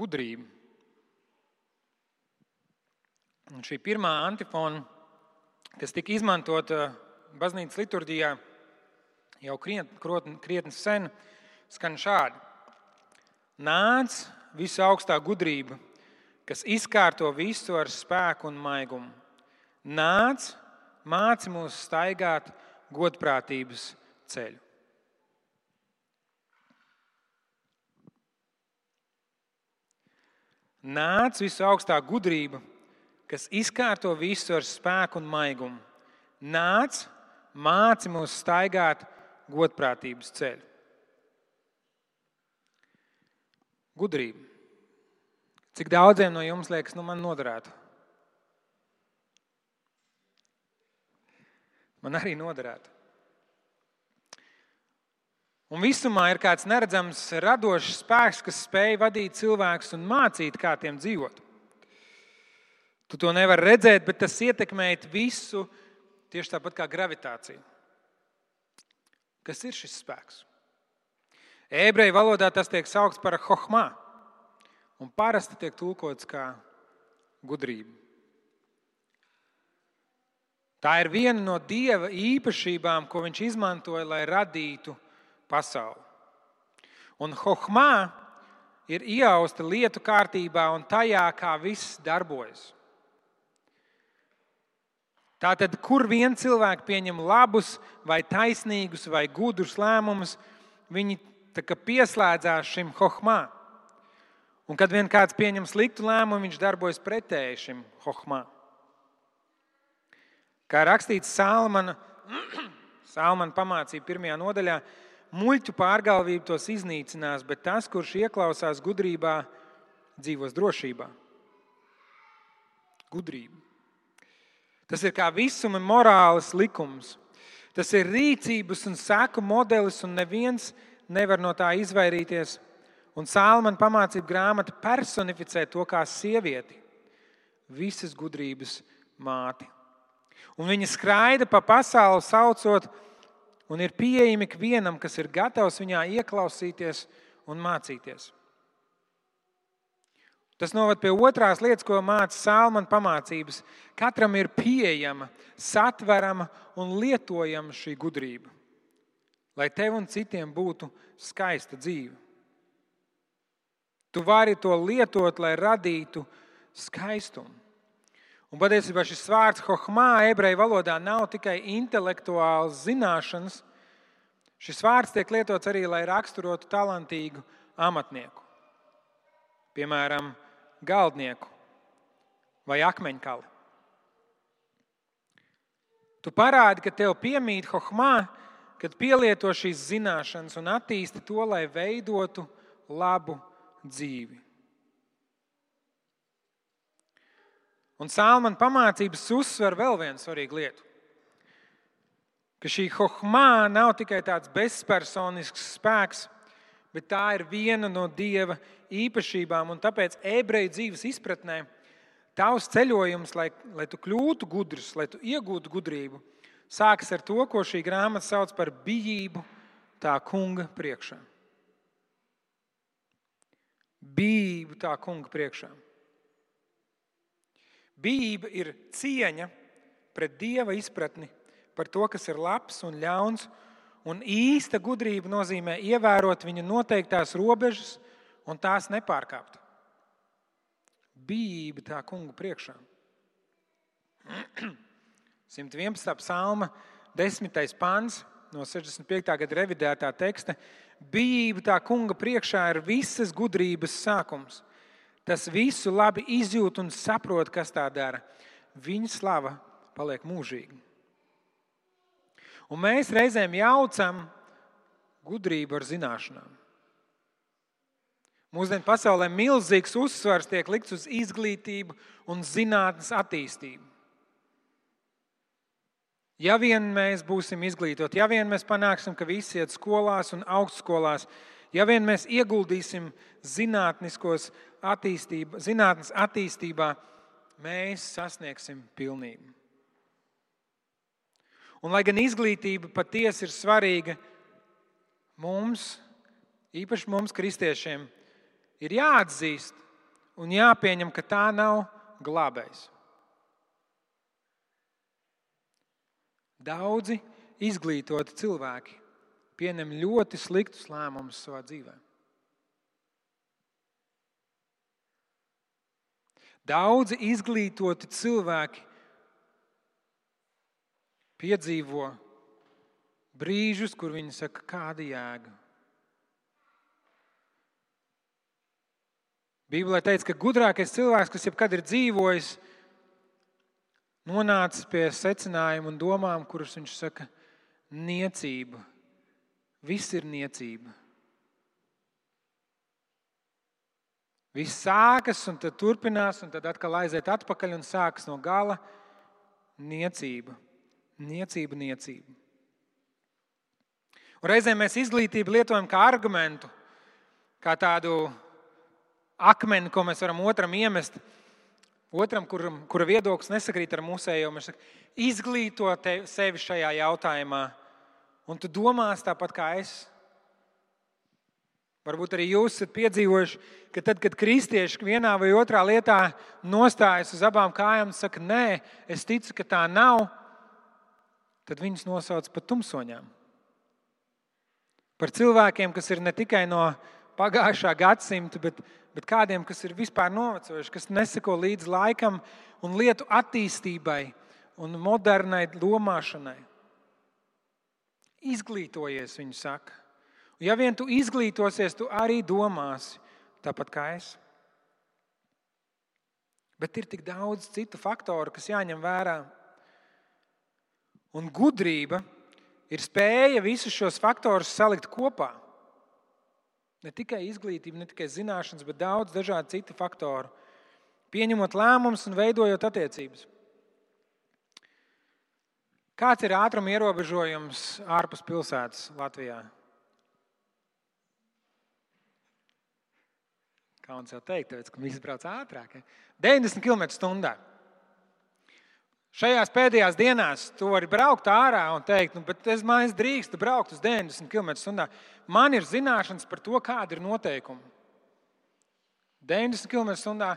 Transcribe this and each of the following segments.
gudrība. Un šī pirmā antifona, kas tika izmantota baznīcas liturģijā jau krietni, krietni sen, skan šādi: Nāc, visu augstā gudrība, kas izkārto visu ar spēku un maigumu. Nāc, māci mūs staigāt godprātības ceļu. Nāc visu augstā gudrība, kas izkārto visu ar spēku un maigumu. Nāc, māci mūs staigāt godprātības ceļu. Gudrība. Cik daudziem no jums liekas, nu man noderētu? Man arī noderētu. Un visumā ir kāds neredzams, radošs spēks, kas spēj vadīt cilvēkus un mācīt, kā tiem dzīvot. Tu to nevari redzēt, bet tas ietekmē visu tieši tāpat kā gravitācija. Kas ir šis spēks? Ebreju valodā tas tiek saukts par hohmā, un parasti tiek tulkots kā gudrība. Tā ir viena no dieva īpašībām, ko viņš izmantoja, lai radītu pasauli. Un hohmā ir iejausta lietu kārtībā un tajā, kā viss darbojas. Tātad, kur vien cilvēki pieņem labus, vai taisnīgus, vai gudrus lēmumus, viņi pieslēdzās šim hohmā. Un kad vien kāds pieņem sliktu lēmumu, viņš darbojas pretēji šim hohmā. Kā rakstīts Salmana, Salmana pamācīja pirmajā nodaļā, muļķu pārgalvība tos iznīcinās, bet tas, kurš ieklausās gudrībā, dzīvos drošībā. Gudrība. Tas ir kā visuma morāles likums. Tas ir rīcības un seku modelis, un neviens nevar no tā izvairīties. Un Sālmana pamācība grāmata personificē to kā sievieti, visas gudrības māti. Un viņi skraida pa pasauli, saucot, un ir pieejami ikvienam, kas ir gatavs viņā ieklausīties un mācīties. Tas noved pie otrās lietas, ko māca Sālmana pamācības. Katram ir pieejama, satverama un lietojama šī gudrība, lai tev un citiem būtu skaista dzīve. Tu vari to lietot, lai radītu skaistumu. Un patiesībā šis vārds hohmā ebreju valodā nav tikai intelektuāls zināšanas. Šis vārds tiek lietots arī, lai raksturotu talantīgu amatnieku. Piemēram, galdnieku vai akmeņkali. Tu parādi, ka tev piemīt hohmā, kad pielieto šīs zināšanas un attīsti to, lai veidotu labu dzīvi. Un Sālmana pamācības uzsver vēl vienu svarīgu lietu. Ka šī hohmā nav tikai tāds bezpersonisks spēks, bet tā ir viena no dieva īpašībām. Un tāpēc ebreju dzīves izpratnē tavs ceļojums, lai, lai tu kļūtu gudrs, lai tu iegūtu gudrību, sākas ar to, ko šī grāmata sauc par bijību tā kunga priekšā. Bijību tā kunga priekšā. Bība ir cieņa pret dieva izpratni par to, kas ir labs un ļauns. Un īsta gudrība nozīmē ievērot viņa noteiktās robežas un tās nepārkāpt. Bība tā kunga priekšā. 111. psalma, 10. pāns no 65. gada revidētā teksta. Bība tā kunga priekšā ir visas gudrības sākums tas visu labi izjūt un saprot, kas tā dara, viņa slava paliek mūžīga. Un mēs reizēm jaucam gudrību ar zināšanām. Mūsdienu pasaulē milzīgs uzsvars tiek likts uz izglītību un zinātnes attīstību. Ja vien mēs būsim izglītoti, ja vien mēs panāksim, ka visi iet skolās un augstskolās, Ja vien mēs ieguldīsim attīstība, zinātnes attīstībā, mēs sasniegsim pilnību. Un, lai gan izglītība patiesi ir svarīga, mums, īpaši mums, kristiešiem, ir jāatzīst, un jāpieņem, ka tā nav glābējs. Daudzi izglītoti cilvēki pieņem ļoti sliktus lēmumus savā dzīvē. Daudzi izglītoti cilvēki piedzīvo brīžus, kur viņi saka, kāda jēga. Bībelē teica, ka gudrākais cilvēks, kas jebkad ir dzīvojis, nonācis pie secinājuma un domām, kuras viņš saka, niecība. Viss ir niecība. Viss sākas un tad turpinās, un tad atkal aiziet atpakaļ un sākas no gala. Niecība, niecība, niecība. Un reizēm mēs izglītību lietojam kā argumentu, kā tādu akmeni, ko mēs varam otram iemest. Otram, kuram, kura viedoklis nesakrīt ar mūsējo, mēs sakām, izglīto sevi šajā jautājumā, un tu domās tāpat kā es. Varbūt arī jūs esat piedzīvojuši, ka tad, kad kristieši vienā vai otrā lietā nostājas uz abām kājām un saka, nē, es ticu, ka tā nav, tad viņus nosauc par tumsoņām. Par cilvēkiem, kas ir ne tikai no pagājušā gadsimta, bet, bet kādiem, kas ir vispār novecojuši, kas neseko līdzi laikam un lietu attīstībai un modernai domāšanai. Izglītojies, viņi saka. Un ja vien tu izglītosies, tu arī domāsi tāpat kā es. Bet ir tik daudz citu faktoru, kas jāņem vērā. Un gudrība ir spēja visus šos faktorus salikt kopā. Ne tikai izglītība, ne tikai zināšanas, bet daudz dažādu citu faktoru. Pieņemot lēmumus un veidojot attiecības. Kāds ir ātruma ierobežojums ārpus pilsētas Latvijā? Kauns jau teikt, tāpēc, ka visi brauc ātrāk. Ja? 90 km/h. Šajās pēdējās dienās tu vari braukt ārā un teikt, nu, bet es, es drīkstu braukt uz 90 km/h. Man ir zināšanas par to, kāda ir noteikumi. 90 km/h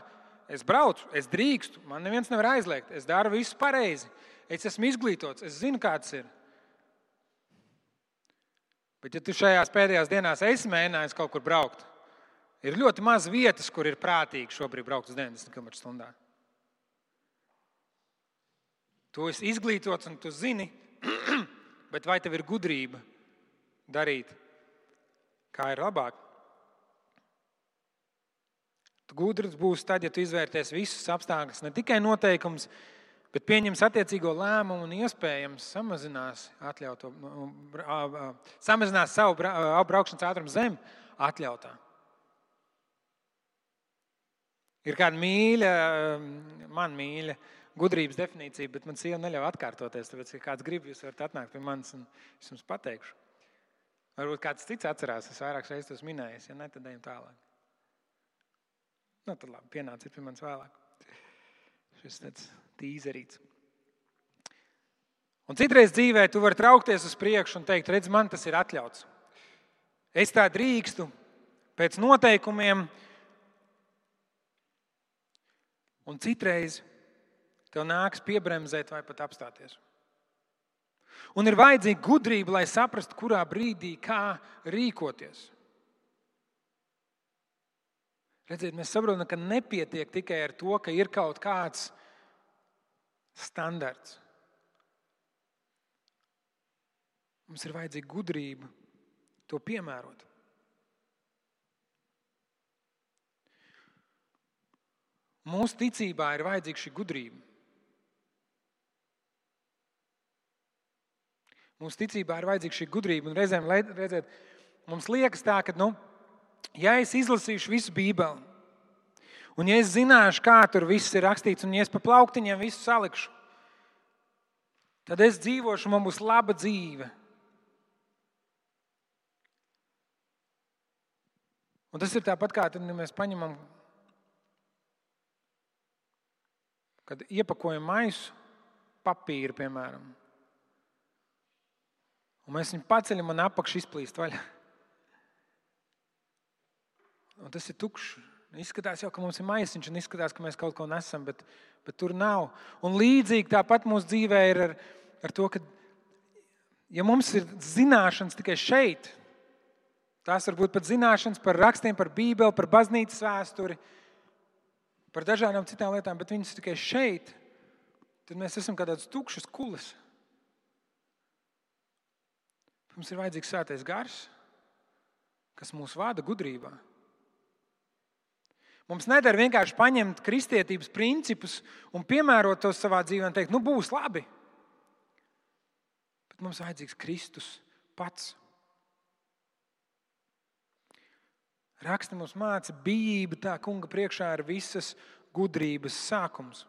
es braucu, es drīkstu, man neviens nevar aizliegt. Es daru visu pareizi. Es esmu izglītots, es zinu, kāds ir. Bet, ja tu šajās pēdējās dienās esi mēģinājis kaut kur braukt, ir ļoti maz vietas, kur ir prātīgi šobrīd braukt uz 90 km/h. Tu esi izglītots un tu zini, bet vai tev ir gudrība darīt, kā ir labāk? Tu gudrs būsi tad, ja tu izvērtēsi visus apstākļus, ne tikai noteikumus, bet pieņems attiecīgo lēmumu un iespējams samazinās, atļauto, samazinās savu braukšanas ātrumu zem atļautā. Ir kāda mīļa, man mīļa gudrības definīcija, bet man sieva neļauj atkārtoties. Tāpēc, ja kāds grib, jūs varat atnākt pie manis un es jums pateikšu. Varbūt kāds cits atcerās, es vairākas reizes to minēju, ja ne, tad ejam tālāk. Nu, tad labi, pienāciet pie manis vēlāk. Šis tāds tīzerīts. Un citreiz dzīvē tu vari traukties uz priekšu un teikt, redz, man tas ir atļauts. Es tā drīkstu pēc noteikumiem. Un citreiz tev nāks piebremzēt vai pat apstāties. Un ir vajadzīga gudrība, lai saprastu, kurā brīdī kā rīkoties. Redziet, mēs saprotam, ka nepietiek tikai ar to, ka ir kaut kāds standarts. Mums ir vajadzīga gudrība to piemērot. Mūsu ticībā ir vajadzīga šī gudrība. Mūsu ticībā ir vajadzīga šī gudrība. Un reizēm redziet, mums liekas, tā, ka, nu, ja es izlasīšu visu Bībeli, un ja es zināšu, kā tur viss ir rakstīts, un ja es pa plauktiņiem visu salikšu, tad es dzīvošu, man būs laba dzīve. Un tas ir tāpat kā tad, ja mēs paņemam, kad iepakojam maisu, papīru, piemēram. Un mēs viņu paceļam un apakšu izplīst vaļā. Un tas ir tukšs. Izskatās jau, ka mums ir maisiņš, un izskatās, ka mēs kaut ko nesam, bet, bet tur nav. Un līdzīgi tāpat mūsu dzīvē ir ar, ar to, ka, ja mums ir zināšanas tikai šeit, tās var būt pat zināšanas par rakstiem, par Bībeli, par baznīcas vēsturi, par dažādām citām lietām, bet viņas ir tikai šeit, tad mēs esam kā tāds tukšs kulis. Mums ir vajadzīgs svētais gars, kas mūs vada gudrībā. Mums nedara vienkārši paņemt kristietības principus un piemērot tos savā dzīvē un teikt, nu būs labi. Bet mums vajadzīgs Kristus pats. Raksta mums māca, bijība tā kunga priekšā ir visas gudrības sākums.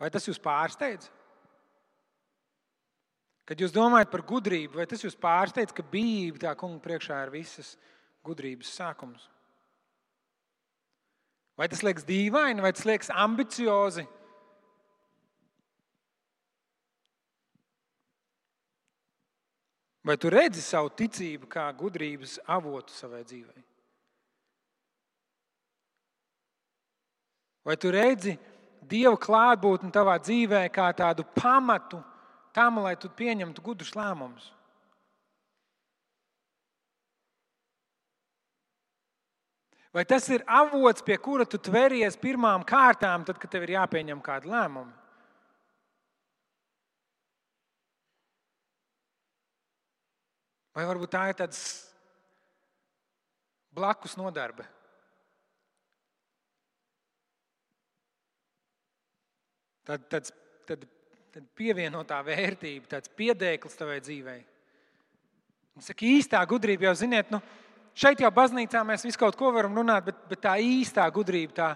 Vai tas jūs pārsteidz? Kad jūs domājat par gudrību, vai tas jūs pārsteidz, ka bijība tā kunga priekšā ir visas gudrības? sākums. Vai tas liekas dīvaini, vai tas liekas ambiciozi? Vai tu redzi savu ticību kā gudrības avotu savai dzīvei? Vai tu redzi Dieva klātbūtni tavā dzīvē kā tādu pamatu tam, lai tu pieņemtu gudrus lēmumus? Vai tas ir avots, pie kura tu tveries pirmām kārtām, tad, kad tev ir jāpieņem kāda lēmuma? Vai varbūt tā ir tāds blakus nodarbe? Tad, tad, tad, tad pievienotā vērtība, tāds piedēklis tavai dzīvei. Saka, īstā gudrība jau ziniet, nu, šeit jau baznīcā mēs visu kaut ko varam runāt, bet, bet tā īstā gudrība, tā,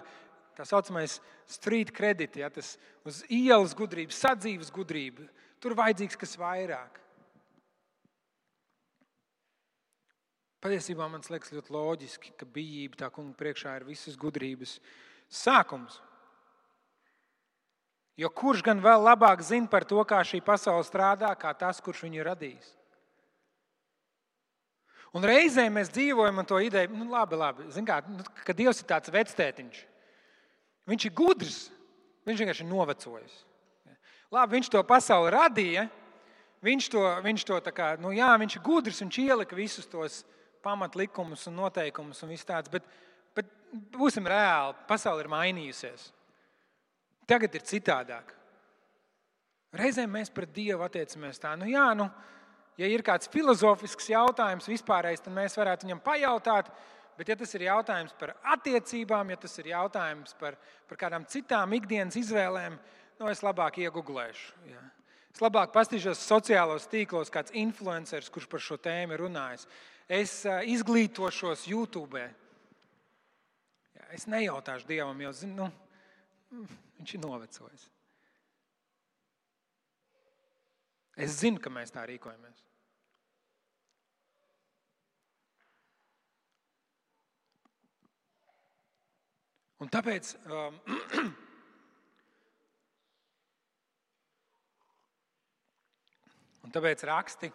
tā saucamais street credit, ja, tas uz ielas gudrība, sadzīves gudrība, tur vajadzīgs kas vairāk. Patiesībā man liekas ļoti loģiski, ka bijība tā kunga priekšā ir visas gudrības sākums. Jo kurš gan vēl labāk zina par to, kā šī pasaule strādā, kā tas, kurš viņu ir radījis? Un reizē mēs dzīvojam ar to ideju, nu, labi, labi. Kā, nu, ka Dievs ir tāds vectētiņš. Viņš ir gudrs, viņš vienkārši ir novecojis. Labi, viņš to pasauli radīja. Viņš to, viņš to kā, nu, jā, viņš ir gudrs, viņš ielika visus tos pamatlikumus un noteikumus un viss tāds. Bet, bet būsim reāli, pasaule ir mainījusies. Tagad ir citādāk. Reizēm mēs pret Dievu attiecamies tā, nu jā, nu, ja ir kāds filozofisks jautājums vispārējais, tad mēs varētu viņam pajautāt. Bet, ja tas ir jautājums par attiecībām, ja tas ir jautājums par, par kādām citām ikdienas izvēlēm, nu, es labāk iegūlēšu. Ja. Es labāk paskatīšos sociālos tīklos, kāds influenceris, kurš par šo tēmu ir runājis. Es izglītošos YouTube. Es nejautāšu Dievam, jo zinu, nu, viņš ir novecojis. Es zinu, ka mēs tā rīkojamies. Un tāpēc um, un tāpēc raksti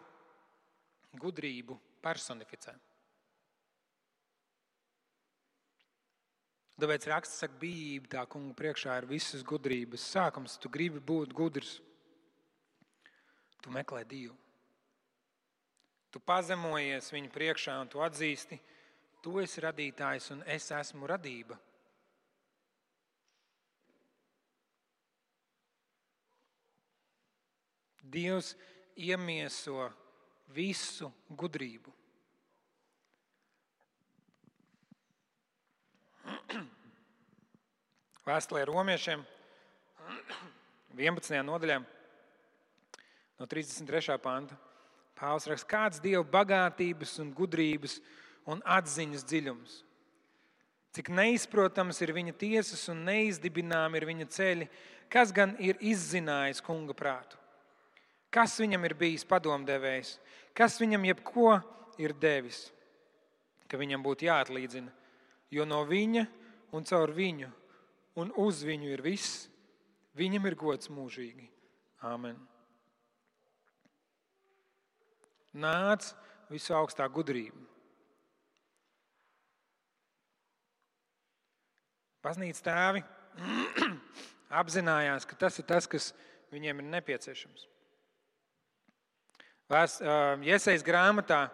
gudrību personificē. Tāpēc raksts saka, bijība tā kunga priekšā ir visas gudrības sākums. Tu gribi būt gudrs, tu meklē Dievu. Tu pazemojies viņa priekšā un tu atzīsti, tu esi radītājs un es esmu radība. Dievs iemieso visu gudrību. Vēstulē romiešiem 11. nodaļā no 33. panta. Pāvils raksta, kāds Dieva bagātības un gudrības un atziņas dziļums. Cik neizprotams ir viņa tiesas un neizdibināmi ir viņa ceļi, kas gan ir izzinājis kunga prātu. Kas viņam ir bijis padomdevējs? Kas viņam jebko ir devis? Ka viņam būtu jāatlīdzina, jo no viņa un caur viņu un uz viņu ir viss. Viņam ir gods mūžīgi. Āmen. Nāc visu augstā gudrība. Baznīca tēvi apzinājās, ka tas ir tas, kas viņiem ir nepieciešams. Uh, iesaistīts grāmatā,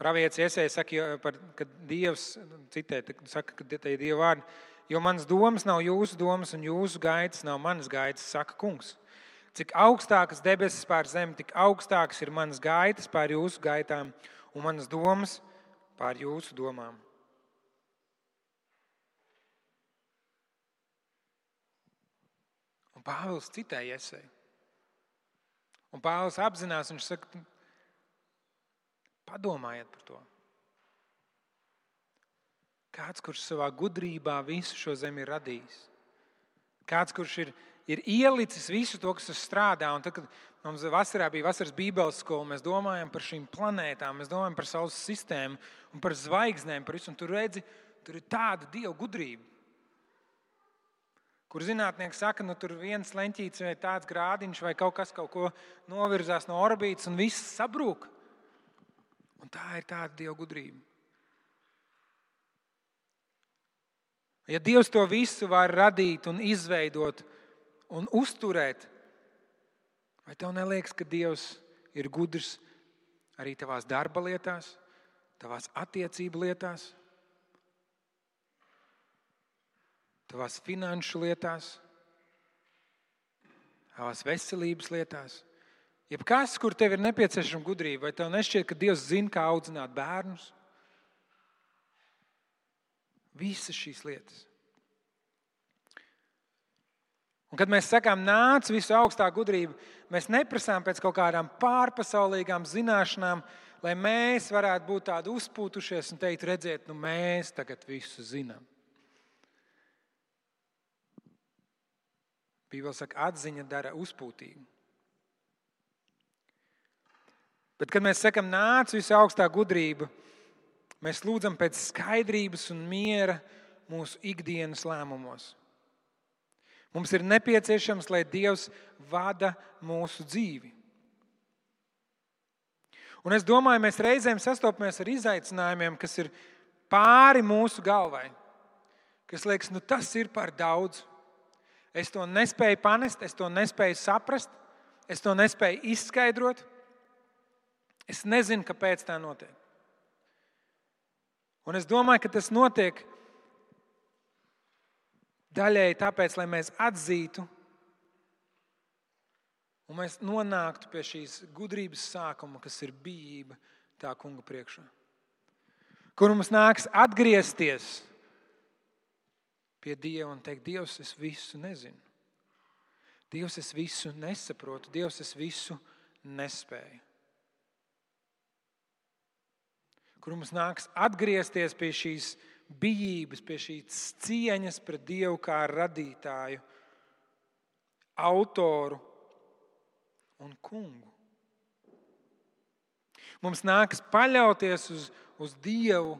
pravietis iesaistīts, saka, ka Dievs, citē, saka, ka tie ir Dieva vārdi, jo manas domas nav jūsu domas un jūsu gaitas nav manas gaitas, saka kungs. Cik augstākas debesis pār zemi, tik augstākas ir manas gaitas pār jūsu gaitām un manas domas pār jūsu domām. Un Pāvils citēja esēju. Un Pāvils apzinās, viņš saka, padomājiet par to. Kāds, kurš savā gudrībā visu šo zemi ir radījis. Kāds, kurš ir, ir ielicis visu to, kas strādā. Un tad, kad mums vasarā bija vasaras bībeles skola, mēs domājam par šīm planētām, mēs domājam par Saules sistēmu un par zvaigznēm. Par visu, un tur redzi, tur ir tāda dieva gudrība. Kur zinātnieki saka, ka nu, tur viens leņķītis vai tāds grādiņš vai kaut kas kaut ko novirzās no orbītas un viss sabrūk. Un tā ir tāda dieva gudrība. Ja Dievs to visu var radīt un izveidot un uzturēt, vai tev neliekas, ka Dievs ir gudrs arī tavās darba lietās, tavās attiecību lietās, tavās finanšu lietās, tavās veselības lietās? Jebkas, kur tev ir nepieciešama gudrība, vai tev nešķiet, ka Dievs zina, kā audzināt bērnus? Visas šīs lietas. Un, kad mēs sakām, nāc, visu augstā gudrība, mēs neprasām pēc kaut kādām pārpasaulīgām zināšanām, lai mēs varētu būt tādi uzpūtušies un teikt, redziet, nu mēs tagad visu zinām. Bībeli saka, atziņa dara uzpūtīgu. Bet, kad mēs sakām, nāc, visu augstā gudrība, Mēs lūdzam pēc skaidrības un miera mūsu ikdienas lēmumos. Mums ir nepieciešams, lai Dievs vada mūsu dzīvi. Un es domāju, mēs reizēm sastopamies ar izaicinājumiem, kas ir pāri mūsu galvai. Kas liekas, nu tas ir par daudz. Es to nespēju panest, es to nespēju saprast, es to nespēju izskaidrot. Es nezinu, kāpēc tā notiek. Un es domāju, ka tas notiek daļēji tāpēc, lai mēs atzītu un mēs nonāktu pie šīs gudrības sākuma, kas ir bijība tā kunga priekšā. Kur mums nāks atgriezties pie Dieva un teikt, Dievs, es visu nezinu. Dievs, es visu nesaprotu, Dievs, es visu nespēju. kur mums nāks atgriezties pie šīs bijības, pie šīs cieņas pret Dievu kā radītāju, autoru un kungu. Mums nākas paļauties uz, uz Dievu,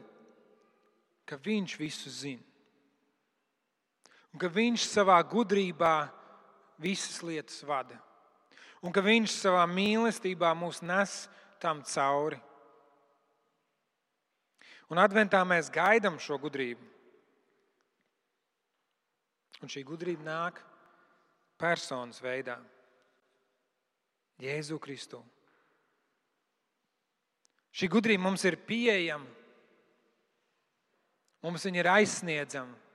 ka Viņš visu zina. Un ka Viņš savā gudrībā visas lietas vada. Un ka Viņš savā mīlestībā mūs nes tam cauri. Un adventā mēs gaidām šo gudrību. Un šī gudrība nāk personas veidā, Jēzu Kristu. Šī gudrība mums ir pieejama, mums viņa ir aizsniedzama.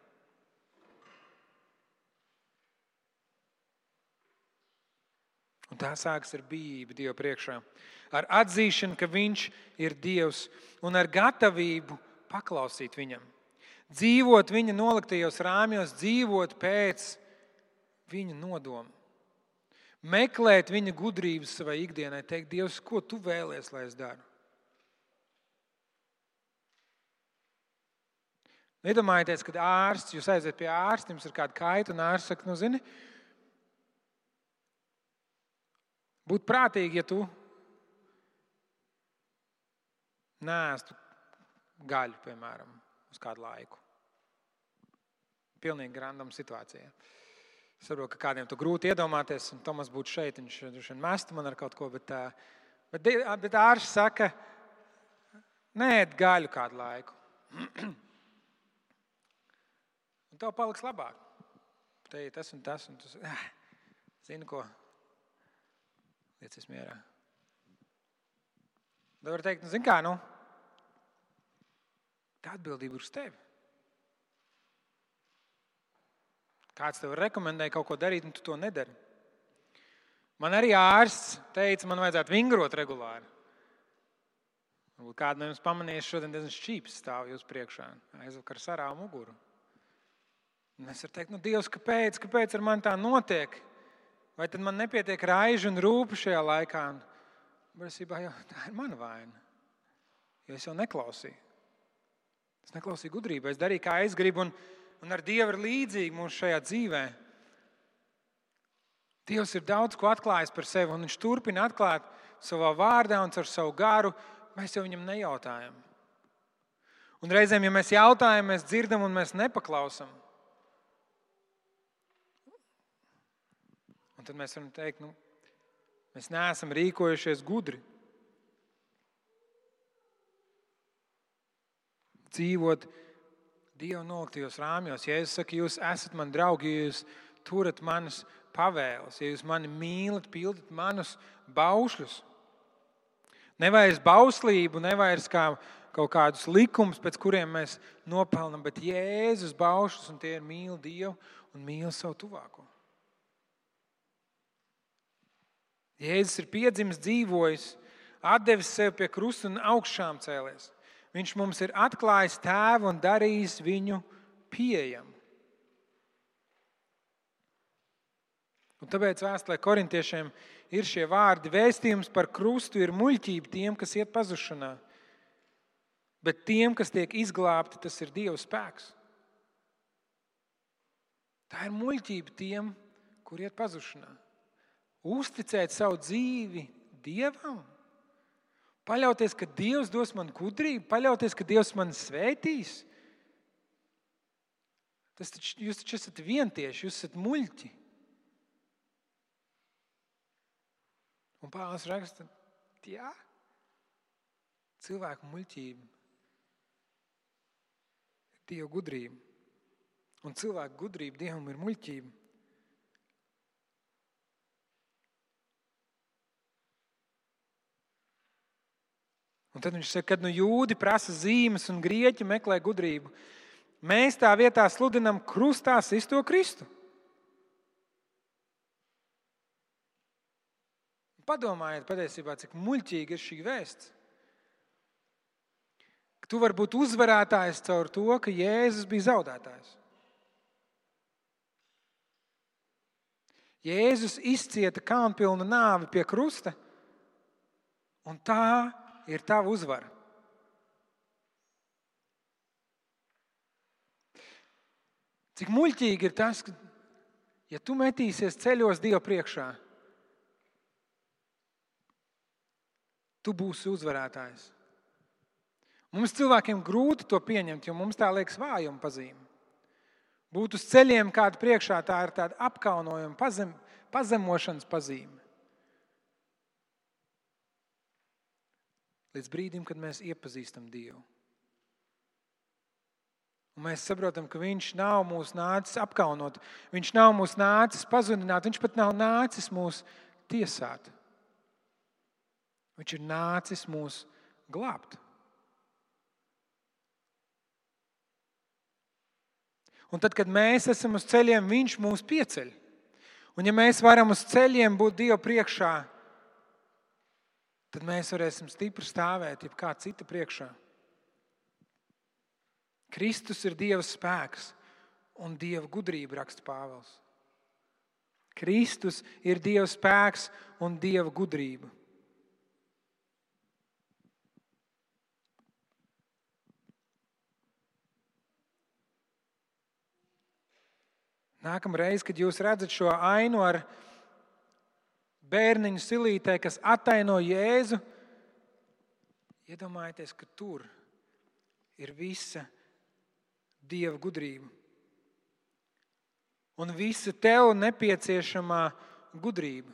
Un tā sākas ar bijību Dieva priekšā ar atzīšanu, ka Viņš ir Dievs, un ar gatavību paklausīt Viņam. Dzīvot Viņa noliktajos rāmjos, dzīvot pēc Viņa nodomu. Meklēt Viņa gudrības savai ikdienai, teikt, Dievs, ko Tu vēlies, lai es daru? Iedomājieties, kad ārsts, jūs aiziet pie ārsta, jums ir kāda kaita, un ārsts saka, nu, zini, būtu prātīgi, ja tu nēstu gaļu, piemēram, uz kādu laiku. Pilnīgi random situācijā. Es saprotu, ka kādiem to grūti iedomāties, un Tomas būtu šeit, viņš droši vien mestu man ar kaut ko, bet, bet, bet ārsts saka, nē, gaļu kādu laiku. tev paliks labāk. Te ir tas un tas, un tas. Zini, ko? Liecies mierā. Tad var teikt, nu, zini, kā, nu, tā atbildība ir uz tevi. Kāds tev rekomendēja kaut ko darīt, un tu to nedari. Man arī ārsts teica, man vajadzētu vingrot regulāri. Varbūt kādu no jums pamanījuši, šodien diezgan šķīps stāv jūs priekšā. Aizvakar sarāva muguru. Un es varu teikt, nu, Dievs, kāpēc, kāpēc ar mani tā notiek? Vai tad man nepietiek raižu un rūpu šajā laikā? Brīsībā jau tā ir mana vaina. Jo es jau neklausīju. Es neklausīju gudrību, es darīju, kā es gribu. Un, un ar Dievu ir līdzīgi mums šajā dzīvē. Dievs ir daudz ko atklājis par sevi, un Viņš turpina atklāt savā vārdā un ar savu garu. Mēs jau viņam nejautājam. Un reizēm, ja mēs jautājam, mēs dzirdam un mēs nepaklausām. Un tad mēs varam teikt, nu, mēs neesam rīkojušies gudri. Dzīvot Dieva noliktajos rāmjos. Ja es saku, jūs esat mani draugi, ja jūs turat manas pavēles, ja jūs mani mīlat, pildat manus baušļus. Nevairs bauslību, nevairs kā kaut kādus likumus, pēc kuriem mēs nopelnām, bet Jēzus baušļus, un tie ir mīl Dievu un mīl savu tuvāko. Jēzus ir piedzimis, dzīvojis, devis sevi pie krusta un augšām cēlies. Viņš mums ir atklājis tēvu un darījis viņu pieejamu. Un tāpēc vēstulē korintiešiem ir šie vārdi: Vēstījums par krustu ir muļķība tiem, kas iet pazušanā. Bet tiem, kas tiek izglābti, tas ir Dieva spēks. Tā ir muļķība tiem, kur iet pazušanā. Uzticēt savu dzīvi Dievam Paļauties, ka Dievs dos man gudrību, paļauties, ka Dievs man svētīs. Tas taču, jūs taču esat vientieši, jūs esat muļķi. Un Pāvils raksta, jā, cilvēku muļķība Dieva gudrība. Un cilvēku gudrība Dievam ir muļķība. Un tad viņš saka, ka nu, jūdi prasa zīmes un grieķi meklē gudrību. Mēs tā vietā sludinam krustā sisto Kristu. Padomājiet, patiesībā, cik muļķīga ir šī vēsts. Ka tu vari būt uzvarētājs caur to, ka Jēzus bija zaudētājs. Jēzus izcieta kaunpilnu nāvi pie krusta, un tā ir tava uzvara. Cik muļķīgi ir tas, ka, ja tu metīsies ceļos Dieva priekšā, tu būsi uzvarētājs. Mums cilvēkiem grūti to pieņemt, jo mums tā liekas vājuma pazīme. Būt uz ceļiem kāda priekšā, tā ir tāda apkaunojuma, pazem, pazemošanas pazīme. Līdz brīdim, kad mēs iepazīstam Dievu. Un mēs saprotam, ka Viņš nav mūs nācis apkaunot, Viņš nav mūs nācis pazudināt, Viņš pat nav nācis mūs tiesāt. Viņš ir nācis mūs glābt. Un tad, kad mēs esam uz ceļiem, Viņš mūs pieceļ. Un ja mēs varam uz ceļiem būt Dieva priekšā, tad mēs varēsim stipri stāvēt jebkā cita priekšā. Kristus ir Dieva spēks un Dieva gudrība, raksta Pāvils. Kristus ir Dieva spēks un Dieva gudrība. Nākamā reize, kad jūs redzat šo ainu ar bērniņu silītē, kas ataino Jēzu, iedomājieties, ka tur ir visa dieva gudrība. Un visa tev nepieciešamā gudrība.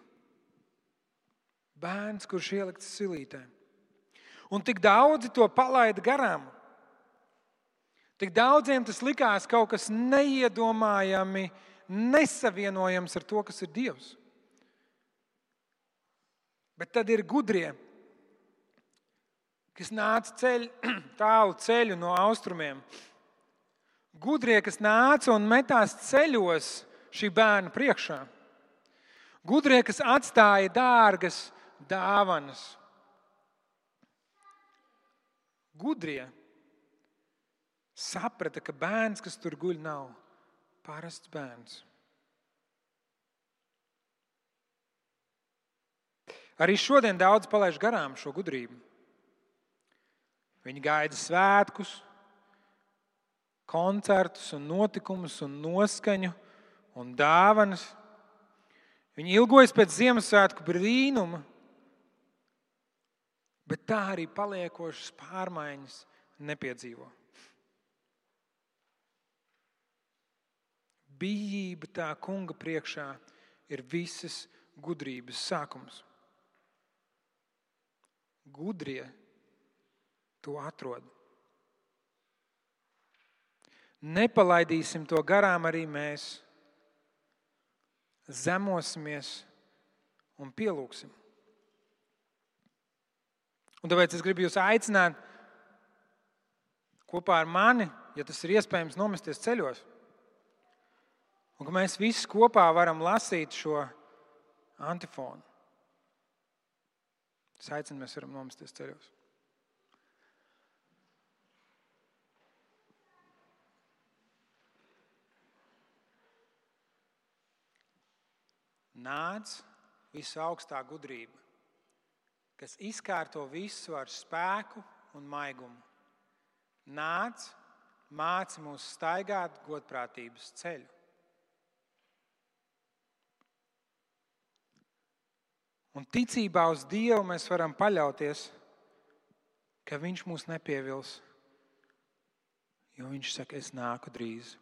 Bērns, kurš ielikts silītē. Un tik daudzi to palaida garām. Tik daudziem tas likās kaut kas neiedomājami, nesavienojams ar to, kas ir Dievs. Bet tad ir gudrie, kas nāca ceļ, tālu ceļu no austrumiem. Gudrie, kas nāca un metās ceļos šī bērna priekšā. Gudrie, kas atstāja dārgas dāvanas. Gudrie saprata, ka bērns, kas tur guļ, nav parasts bērns. Arī šodien daudz palaiž garām šo gudrību. Viņi gaida svētkus, koncertus, un notikumus, un noskaņu un dāvanas. Viņi ilgojas pēc Ziemassvētku brīnuma, bet tā arī paliekošas pārmaiņas nepiedzīvo. Bijība tā kunga priekšā ir visas gudrības sākums. Gudrie to atrod. Nepalaidīsim to garām arī mēs. Zemosimies un pielūgsim. Un tāpēc es gribu jūs aicināt kopā ar mani, ja tas ir iespējams, nomesties ceļos. Un ka mēs visi kopā varam lasīt šo antifonu. Es aicinu, mēs varam nomesties ceļos. Nāc visu augstā gudrība, kas izkārto visu ar spēku un maigumu. Nāc, māci mūs staigāt godprātības ceļu. Un ticībā uz Dievu mēs varam paļauties, ka Viņš mūs nepievils, jo Viņš saka, es nāku drīz.